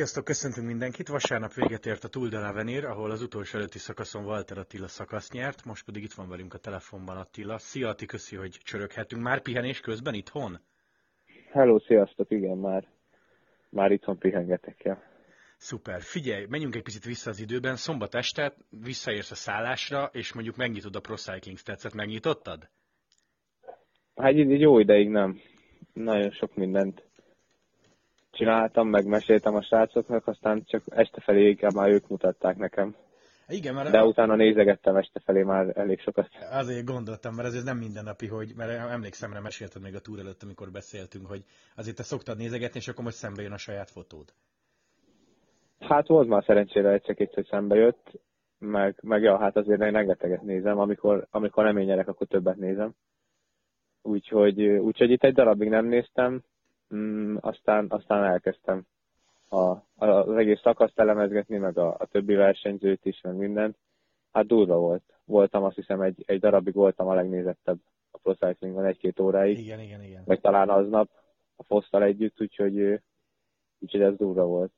Sziasztok, köszöntünk mindenkit! Vasárnap véget ért a Tour de l'Avenir, ahol az utolsó előtti szakaszon Walter Attila szakasz nyert, most pedig itt van velünk a telefonban Attila. Szia Atti, köszi, hogy csöröghetünk. Már pihenés közben itthon? Hello, sziasztok, igen, már, már itthon pihengetek el. Szuper. Figyelj, menjünk egy picit vissza az időben. Szombat este visszaérsz a szállásra, és mondjuk megnyitod a Pro Cycling Stats-et. Megnyitottad? Hát így jó ideig nem. Nagyon sok mindent csináltam, meg meséltem a srácoknak, aztán csak este felé inkább már ők mutatták nekem. Igen, mert De utána nézegettem este felé már elég sokat. Azért gondoltam, mert ez nem mindennapi, hogy, mert emlékszem, rá mesélted még a túr előtt, amikor beszéltünk, hogy azért te szoktad nézegetni, és akkor most szembe jön a saját fotód. Hát volt már szerencsére egyszer hogy szembe jött, meg, meg ja, hát azért rengeteget nézem, amikor, amikor nem én nyerek, akkor többet nézem. Úgyhogy, úgyhogy itt egy darabig nem néztem, mm, aztán, aztán elkezdtem a, az egész szakaszt elemezgetni, meg a, a többi versenyzőt is, meg mindent. Hát durva volt. Voltam, azt hiszem, egy, egy darabig voltam a legnézettebb a Pro Cyclingon egy-két óráig. Igen, igen, igen. Meg talán aznap a Fosztal együtt, úgyhogy, úgyhogy ez durva volt.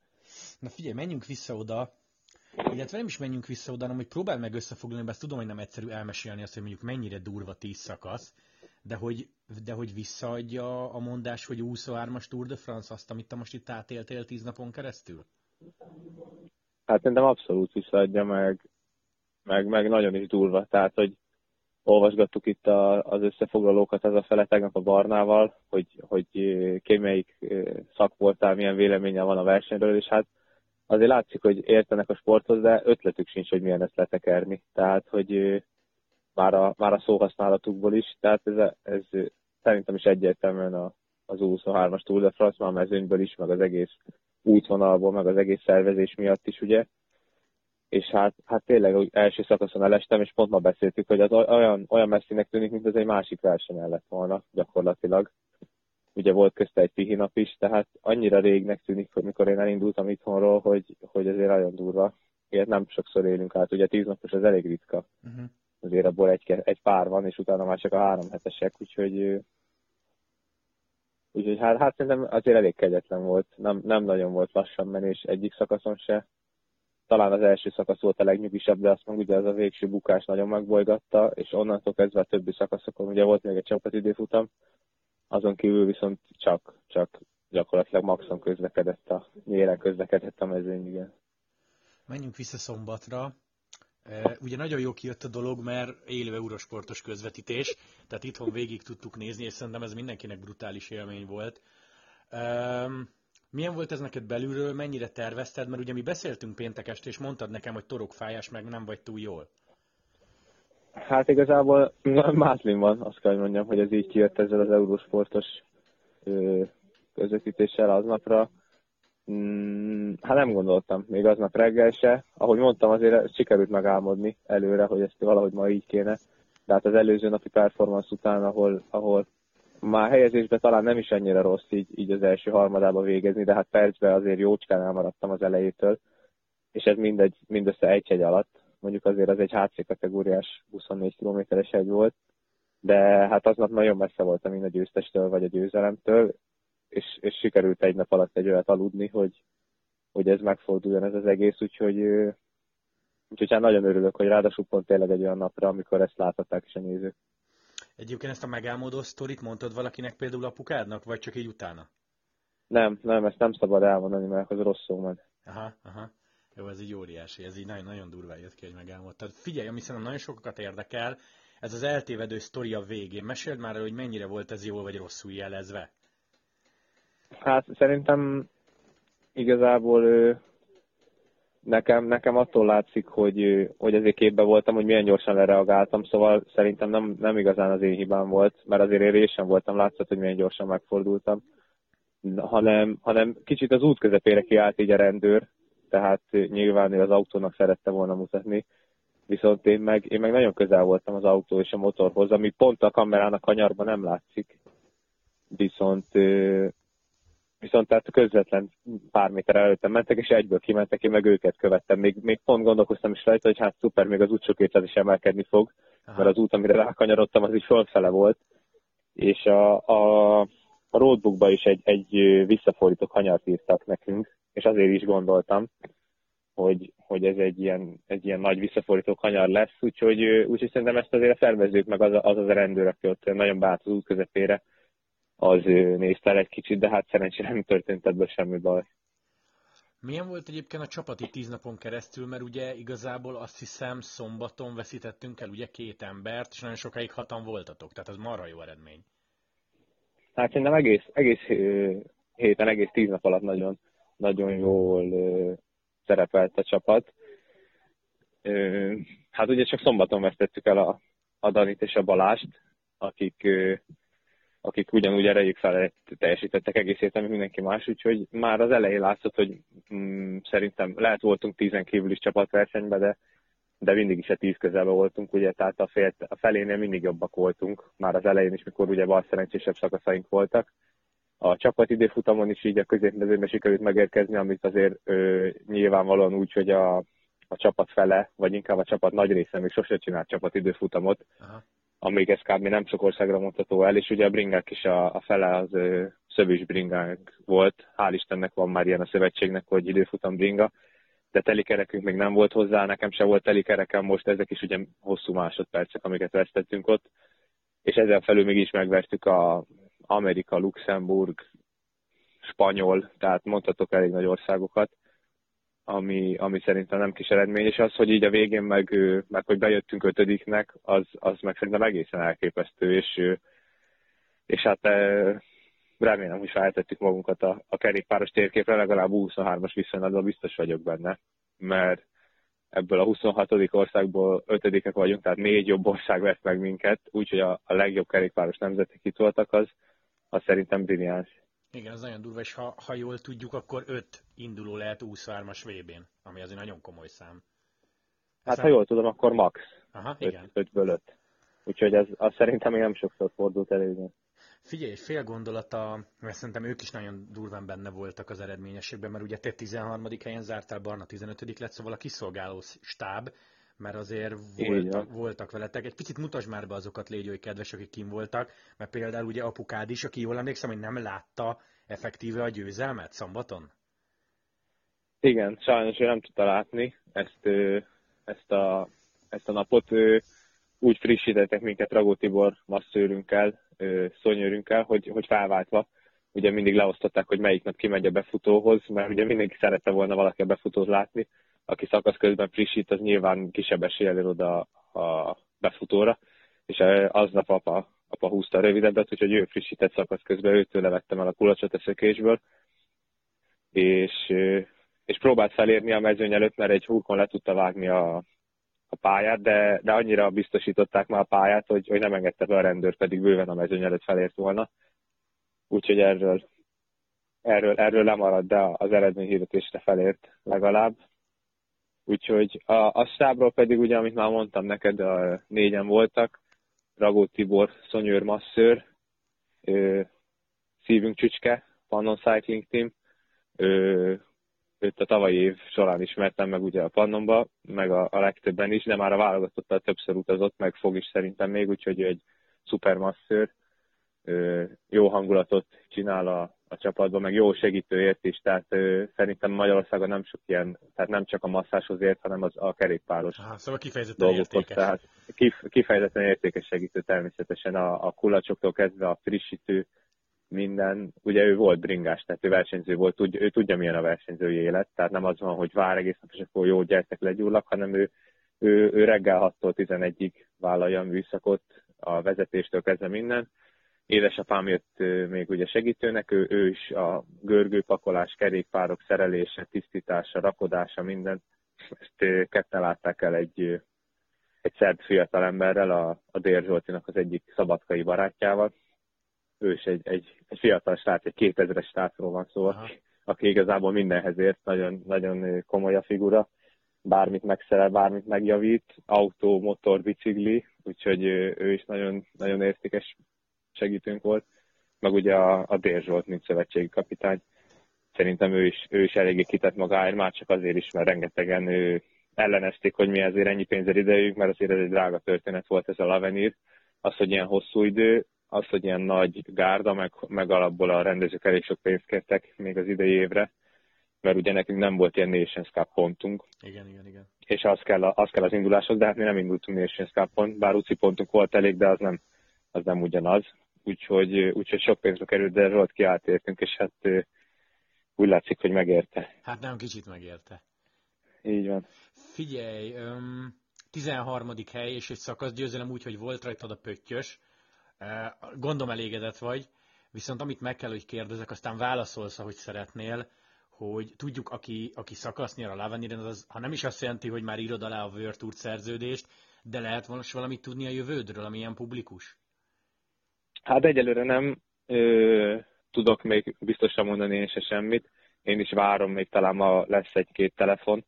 Na figyelj, menjünk vissza oda, illetve nem is menjünk vissza oda, hanem hogy próbál meg összefoglalni, mert ezt tudom, hogy nem egyszerű elmesélni azt, hogy mondjuk mennyire durva tíz szakasz, de hogy, de hogy visszaadja a mondás, hogy 23-as Tour de France azt, amit te most itt átéltél tíz napon keresztül? Hát szerintem abszolút visszaadja, meg, meg, meg nagyon is durva. Tehát, hogy olvasgattuk itt a, az összefoglalókat az a fele tegnap a Barnával, hogy, hogy ki melyik szakvoltál, milyen véleménye van a versenyről, és hát azért látszik, hogy értenek a sporthoz, de ötletük sincs, hogy milyen ezt letekerni. Tehát, hogy már a, már a szóhasználatukból is, tehát ez, ez szerintem is egyértelműen a, az 23-as Tour de France, már mezőnyből is, meg az egész útvonalból, meg az egész szervezés miatt is, ugye. És hát, hát tényleg úgy első szakaszon elestem, és pont ma beszéltük, hogy az olyan, olyan messzinek tűnik, mint az egy másik verseny lett volna gyakorlatilag. Ugye volt közte egy pihi nap is, tehát annyira régnek tűnik, hogy mikor én elindultam itthonról, hogy, hogy azért nagyon durva. Ilyet nem sokszor élünk át, ugye tíz napos az elég ritka. Uh-huh azért abból egy, egy pár van, és utána már csak a három hetesek, úgyhogy Úgyhogy hát, hát szerintem azért elég kegyetlen volt, nem, nem nagyon volt lassan menés egyik szakaszon se. Talán az első szakasz volt a legnyugisabb, de azt meg ugye az a végső bukás nagyon megbolygatta, és onnantól kezdve a többi szakaszokon ugye volt még egy csapatidőfutam, azon kívül viszont csak, csak gyakorlatilag maxon közlekedett a, nyílen közlekedett a mezőny, igen. Menjünk vissza szombatra. Ugye nagyon jó kijött a dolog, mert élő eurosportos közvetítés, tehát itthon végig tudtuk nézni, és szerintem ez mindenkinek brutális élmény volt. Milyen volt ez neked belülről, mennyire tervezted? Mert ugye mi beszéltünk péntek este, és mondtad nekem, hogy torokfájás, meg nem vagy túl jól. Hát igazából mátlin van, azt kell, hogy mondjam, hogy ez így kijött ezzel az eurosportos közvetítéssel aznapra. Mm, hát nem gondoltam, még aznap reggel se. Ahogy mondtam, azért sikerült megálmodni előre, hogy ezt valahogy ma így kéne. De hát az előző napi performance után, ahol, ahol már helyezésben talán nem is ennyire rossz így, így az első harmadába végezni, de hát percben azért jócskán elmaradtam az elejétől, és ez mindegy, mindössze egy hegy alatt. Mondjuk azért az egy HC kategóriás 24 kilométeres egy volt, de hát aznap nagyon messze voltam mind a győztestől vagy a győzelemtől, és, és sikerült egy nap alatt egy olyat aludni, hogy, hogy ez megforduljon ez az egész, úgyhogy, úgyhogy hát nagyon örülök, hogy ráadásul pont tényleg egy olyan napra, amikor ezt láthatták is a nézők. Egyébként ezt a megálmodó sztorit mondtad valakinek például apukádnak, vagy csak így utána? Nem, nem, ezt nem szabad elmondani, mert az rosszul meg. Aha, aha. Jó, ez így óriási, ez így nagyon, nagyon durvá jött ki, hogy megálmodtad. Figyelj, ami szerintem nagyon sokakat érdekel, ez az eltévedő sztori a végén. Meséld már, hogy mennyire volt ez jól vagy rosszul jelezve. Hát szerintem igazából ő, nekem, nekem attól látszik, hogy, hogy azért képbe voltam, hogy milyen gyorsan lereagáltam, szóval szerintem nem, nem igazán az én hibám volt, mert azért én résen voltam, látszott, hogy milyen gyorsan megfordultam, hanem, hanem kicsit az út közepére kiállt így a rendőr, tehát nyilván ő az autónak szerette volna mutatni, viszont én meg, én meg nagyon közel voltam az autó és a motorhoz, ami pont a kamerának kanyarban nem látszik, viszont viszont tehát közvetlen pár méter előttem mentek, és egyből kimentek, én meg őket követtem. Még, még pont gondolkoztam is rajta, hogy hát szuper, még az útsó is emelkedni fog, Aha. mert az út, amire rákanyarodtam, az is fölfele volt, és a, a, a roadbookba is egy, egy visszafordító kanyart írtak nekünk, és azért is gondoltam, hogy, hogy ez egy ilyen, egy ilyen nagy visszafordító kanyar lesz, úgyhogy, úgyhogy szerintem ezt azért a szervezők, meg az az, az a rendőr, aki ott nagyon beállt az út közepére, az nézte el egy kicsit, de hát szerencsére nem történt ebből semmi baj. Milyen volt egyébként a csapati tíz napon keresztül, mert ugye igazából azt hiszem szombaton veszítettünk el ugye két embert, és nagyon sokáig hatan voltatok, tehát az marha jó eredmény. Hát szerintem egész, egész héten, egész tíz nap alatt nagyon, nagyon jól szerepelt a csapat. Hát ugye csak szombaton vesztettük el a, a Danit és a Balást, akik, akik ugyanúgy erejük felett teljesítettek egész héten, mindenki más, úgyhogy már az elején látszott, hogy mm, szerintem lehet voltunk tízen kívül is csapatversenyben, de, de mindig is a tíz közelbe voltunk, ugye, tehát a, fél, a felénél mindig jobbak voltunk, már az elején is, mikor ugye bal szerencsésebb szakaszaink voltak a csapat időfutamon is így a középmezőben sikerült megérkezni, amit azért ö, nyilvánvalóan úgy, hogy a, a csapat fele, vagy inkább a csapat nagy része még sose csinált csapat időfutamot, Aha. Amíg ez kb. nem sok országra mondható el, és ugye a bringák is a, a fele az ö, szövős bringánk volt. Hál' Istennek van már ilyen a szövetségnek, hogy időfutam bringa, de telikerekünk még nem volt hozzá, nekem se volt telikerekem, most ezek is ugye hosszú másodpercek, amiket vesztettünk ott, és ezzel felül még is megvertük a Amerika, Luxemburg, spanyol, tehát mondhatok elég nagy országokat, ami, ami szerintem nem kis eredmény, és az, hogy így a végén meg, meg hogy bejöttünk ötödiknek, az, az meg szerintem egészen elképesztő, és, és hát remélem, hogy feltettük magunkat a, a kerékpáros térképre, legalább 23-as viszonylatban biztos vagyok benne, mert ebből a 26. országból ötödikek vagyunk, tehát négy jobb ország vesz meg minket, úgyhogy a, a legjobb kerékpáros nemzetek itt voltak, az, az szerintem brilliáns. Igen, az nagyon durva, és ha, ha jól tudjuk, akkor öt induló lehet 23-as VB-n, ami azért nagyon komoly szám. Hát nem... ha jól tudom, akkor max. Aha, igen. 5-ből 5. Úgyhogy ez, az szerintem még nem sokszor fordult elő. Figyelj, fél gondolata, mert szerintem ők is nagyon durván benne voltak az eredményességben, mert ugye te 13. helyen zártál, Barna 15. lett, szóval a kiszolgáló stáb mert azért voltak, voltak veletek. Egy picit mutasd már be azokat, légy hogy kedves, akik kim voltak, mert például ugye apukád is, aki jól emlékszem, hogy nem látta effektíve a győzelmet szombaton? Igen, sajnos ő nem tudta látni ezt, ezt, a, ezt a napot. Úgy frissítettek minket Ragó Tibor masszőrünkkel, szonyőrünkkel, hogy, hogy felváltva ugye mindig leosztották, hogy melyik nap kimegy a befutóhoz, mert ugye mindenki szerette volna valaki a befutót látni, aki szakasz közben frissít, az nyilván kisebb eséllyel oda a befutóra, és aznap apa, apa húzta a rövidebbet, úgyhogy ő frissített szakasz közben, őtől vettem el a kulacsot a szökésből, és, és próbált felérni a mezőny előtt, mert egy húrkon le tudta vágni a, a pályát, de, de annyira biztosították már a pályát, hogy, hogy nem engedte be a rendőr, pedig bőven a mezőny előtt felért volna. Úgyhogy erről, erről, erről lemaradt, de az eredményhirdetésre felért legalább. Úgyhogy a, a stábról pedig ugye, amit már mondtam neked, a négyen voltak, Ragó Tibor, Szonyőr Masszőr, ő, Szívünk Csücske, Pannon Cycling Team, ő, őt a tavalyi év során ismertem meg ugye a Pannonba, meg a, a legtöbben is, de már a válogatottal többször utazott, meg fog is szerintem még, úgyhogy ő egy szuper masszőr, jó hangulatot csinál a, a csapatban, meg jó segítőért is, tehát ö, szerintem Magyarországon nem sok ilyen, tehát nem csak a masszáshoz ért, hanem az a kerékpáros Aha, szóval kifejezetten dolgokhoz, értékes. Tehát kif, kifejezetten értékes segítő természetesen a, a kulacsoktól kezdve a frissítő, minden, ugye ő volt bringás, tehát ő versenyző volt, tud, ő tudja milyen a versenyzői élet, tehát nem az van, hogy vár egész nap, és akkor jó gyertek legyúrlak, hanem ő, ő, ő reggel 6-tól 11-ig vállalja a műszakot, a vezetéstől kezdve minden, Édesapám jött még ugye segítőnek, ő, ő is a görgőpakolás, kerékpárok szerelése, tisztítása, rakodása, minden. Ezt ketten látták el egy, egy szerb fiatalemberrel, a, a Dér Zsoltinak az egyik szabadkai barátjával. Ő is egy, egy, egy fiatal srác, egy 2000-es srácról van szó, aki, aki igazából mindenhez ért, nagyon, nagyon komoly a figura bármit megszerel, bármit megjavít, autó, motor, bicikli, úgyhogy ő is nagyon, nagyon értékes segítőnk volt, meg ugye a, a Dér Zsolt, mint szövetségi kapitány. Szerintem ő is, ő is eléggé kitett magáért, már csak azért is, mert rengetegen ő ellenezték, hogy mi ezért ennyi pénzért idejük, mert azért ez egy drága történet volt ez a Lavenir. Az, hogy ilyen hosszú idő, az, hogy ilyen nagy gárda, meg, meg alapból a rendezők elég sok pénzt kértek még az idei évre, mert ugye nekünk nem volt ilyen Nations Cup pontunk. Igen, igen, igen. És az kell, az kell az induláshoz, de hát mi nem indultunk Nations Cup-on, bár UCI pontunk volt elég, de az nem, az nem ugyanaz. Úgyhogy, úgyhogy sok pénzbe került, de volt kiáltértünk, és hát úgy látszik, hogy megérte. Hát nem kicsit megérte. Így van. Figyelj, 13. hely és egy szakasz győzelem úgy, hogy volt rajtad a pöttyös. Gondom elégedett vagy, viszont amit meg kell, hogy kérdezek, aztán válaszolsz, ahogy szeretnél, hogy tudjuk, aki, aki szakasz nyer a Laveniren, az, ha nem is azt jelenti, hogy már írod alá a World Tour szerződést, de lehet most valamit tudni a jövődről, ami ilyen publikus? Hát egyelőre nem ö, tudok még biztosan mondani én se semmit. Én is várom, még talán ma lesz egy-két telefon.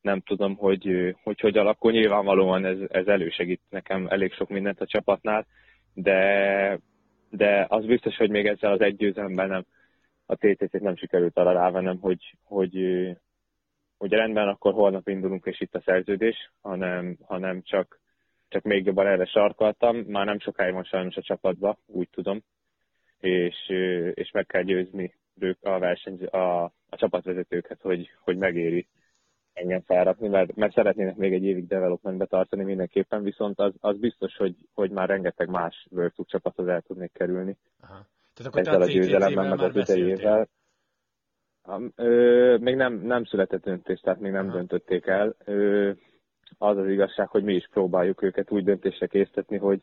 Nem tudom, hogy hogy, hogy alakul. Nyilvánvalóan ez, ez elősegít nekem elég sok mindent a csapatnál, de, de az biztos, hogy még ezzel az egy győzelemben nem, a TTC-t nem sikerült arra rávennem, hogy, hogy, hogy rendben, akkor holnap indulunk, és itt a szerződés, hanem, hanem csak, csak még jobban erre sarkaltam. Már nem sokáig van sajnos a csapatba, úgy tudom, és, és meg kell győzni ők a, verseny, a, a csapatvezetőket, hogy, hogy megéri engem felrakni, mert, mert szeretnének még egy évig developmentbe tartani mindenképpen, viszont az, az biztos, hogy, hogy már rengeteg más World Tour csapathoz el tudnék kerülni. Aha. Tehát akkor ezzel a győzelemmel, meg az idejével. Még nem, nem született döntés, tehát még nem Aha. döntötték el. Ö, az az igazság, hogy mi is próbáljuk őket úgy döntésre készíteni, hogy,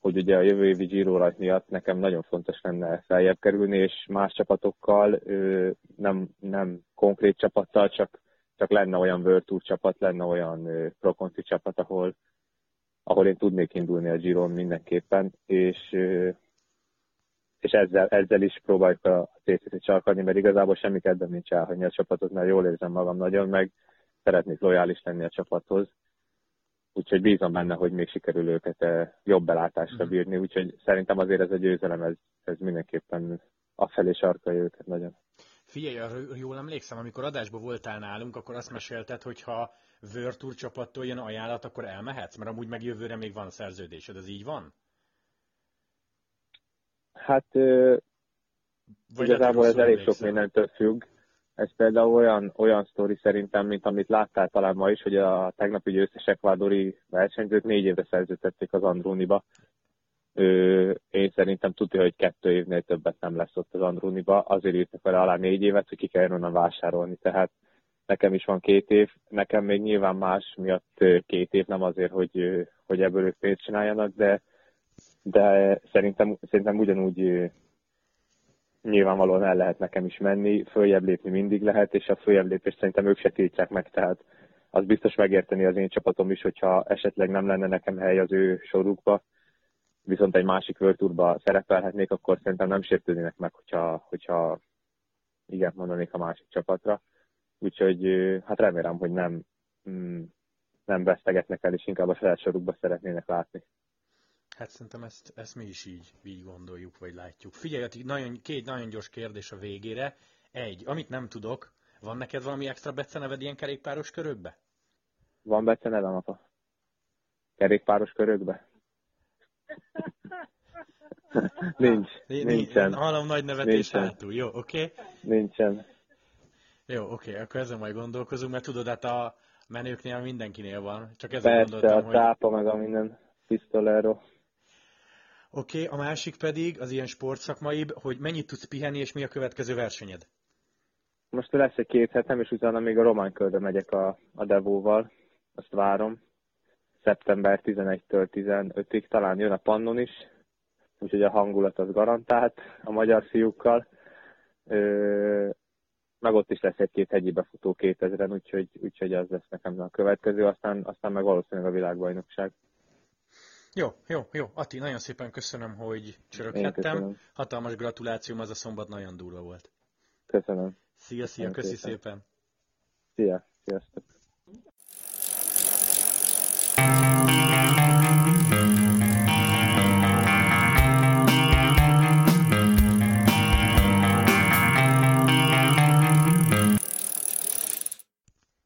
hogy ugye a jövő évi Giro miatt nekem nagyon fontos lenne feljebb kerülni, és más csapatokkal, nem, nem konkrét csapattal, csak, csak lenne olyan World Tour csapat, lenne olyan Pro Conti csapat, ahol, ahol én tudnék indulni a Giron mindenképpen, és és ezzel, ezzel is próbáljuk a TCC csalkadni, mert igazából semmi kedvem nincs elhagyni a csapatot, mert jól érzem magam nagyon, meg szeretnék lojális lenni a csapathoz. Úgyhogy bízom benne, hogy még sikerül őket eh, jobb belátásra mhm. bírni, úgyhogy szerintem azért ez a győzelem, ez, ez mindenképpen afelé sarkalja őket nagyon. Figyelj, jól emlékszem, amikor adásban voltál nálunk, akkor azt mesélted, hogy ha Tour csapattól jön ajánlat, akkor elmehetsz, mert amúgy meg jövőre még van szerződésed, ez így van? Hát Vagy igazából ez elég sok mindentől függ. Ez például olyan, olyan sztori szerintem, mint amit láttál talán ma is, hogy a tegnapi győztes ekvádori versenyzőt négy évre szerződtették az Andróniba. Én szerintem tudja, hogy kettő évnél többet nem lesz ott az Andróniba. Azért írtak vele alá négy évet, hogy ki kell onnan vásárolni. Tehát nekem is van két év, nekem még nyilván más miatt két év, nem azért, hogy, hogy ebből ők pénzt csináljanak, de de szerintem, szerintem ugyanúgy nyilvánvalóan el lehet nekem is menni, följebb lépni mindig lehet, és a följebb lépést szerintem ők se tiltják meg, tehát az biztos megérteni az én csapatom is, hogyha esetleg nem lenne nekem hely az ő sorukba, viszont egy másik vörtúrba szerepelhetnék, akkor szerintem nem sértődnének meg, hogyha, hogyha igen mondanék a másik csapatra. Úgyhogy hát remélem, hogy nem, mm, nem vesztegetnek el, és inkább a saját sorukba szeretnének látni. Hát szerintem ezt, ezt mi is így, így gondoljuk, vagy látjuk. Figyelj, nagyon, két nagyon gyors kérdés a végére. Egy, amit nem tudok, van neked valami extra beceneved ilyen kerékpáros körökbe? Van becenevem, apa. Kerékpáros körökbe? Nincs. Nincsen. Hallom nagy nevetés nincsen. hátul. Jó, oké? Okay? Nincsen. Jó, oké, okay, akkor ezen majd gondolkozunk, mert tudod, hát a menőknél mindenkinél van. Csak ezen Persze, gondoltam, a tápa hogy... meg a minden pistolero. Oké, okay, a másik pedig, az ilyen sportszakmaibb, hogy mennyit tudsz pihenni, és mi a következő versenyed? Most lesz egy két hetem, és utána még a román körbe megyek a, a Devóval. Azt várom. Szeptember 11-től 15-ig talán jön a Pannon is, úgyhogy a hangulat az garantált a magyar fiúkkal. Ö, meg ott is lesz egy-két hegyi befutó 2000-en, úgyhogy, úgyhogy az lesz nekem a következő, aztán, aztán meg valószínűleg a világbajnokság. Jó, jó, jó. Ati, nagyon szépen köszönöm, hogy csöröghettem. Hatalmas gratulációm, az a szombat nagyon durva volt. Köszönöm. Szia, szia, köszi szépen. szépen. Szia, sziasztok.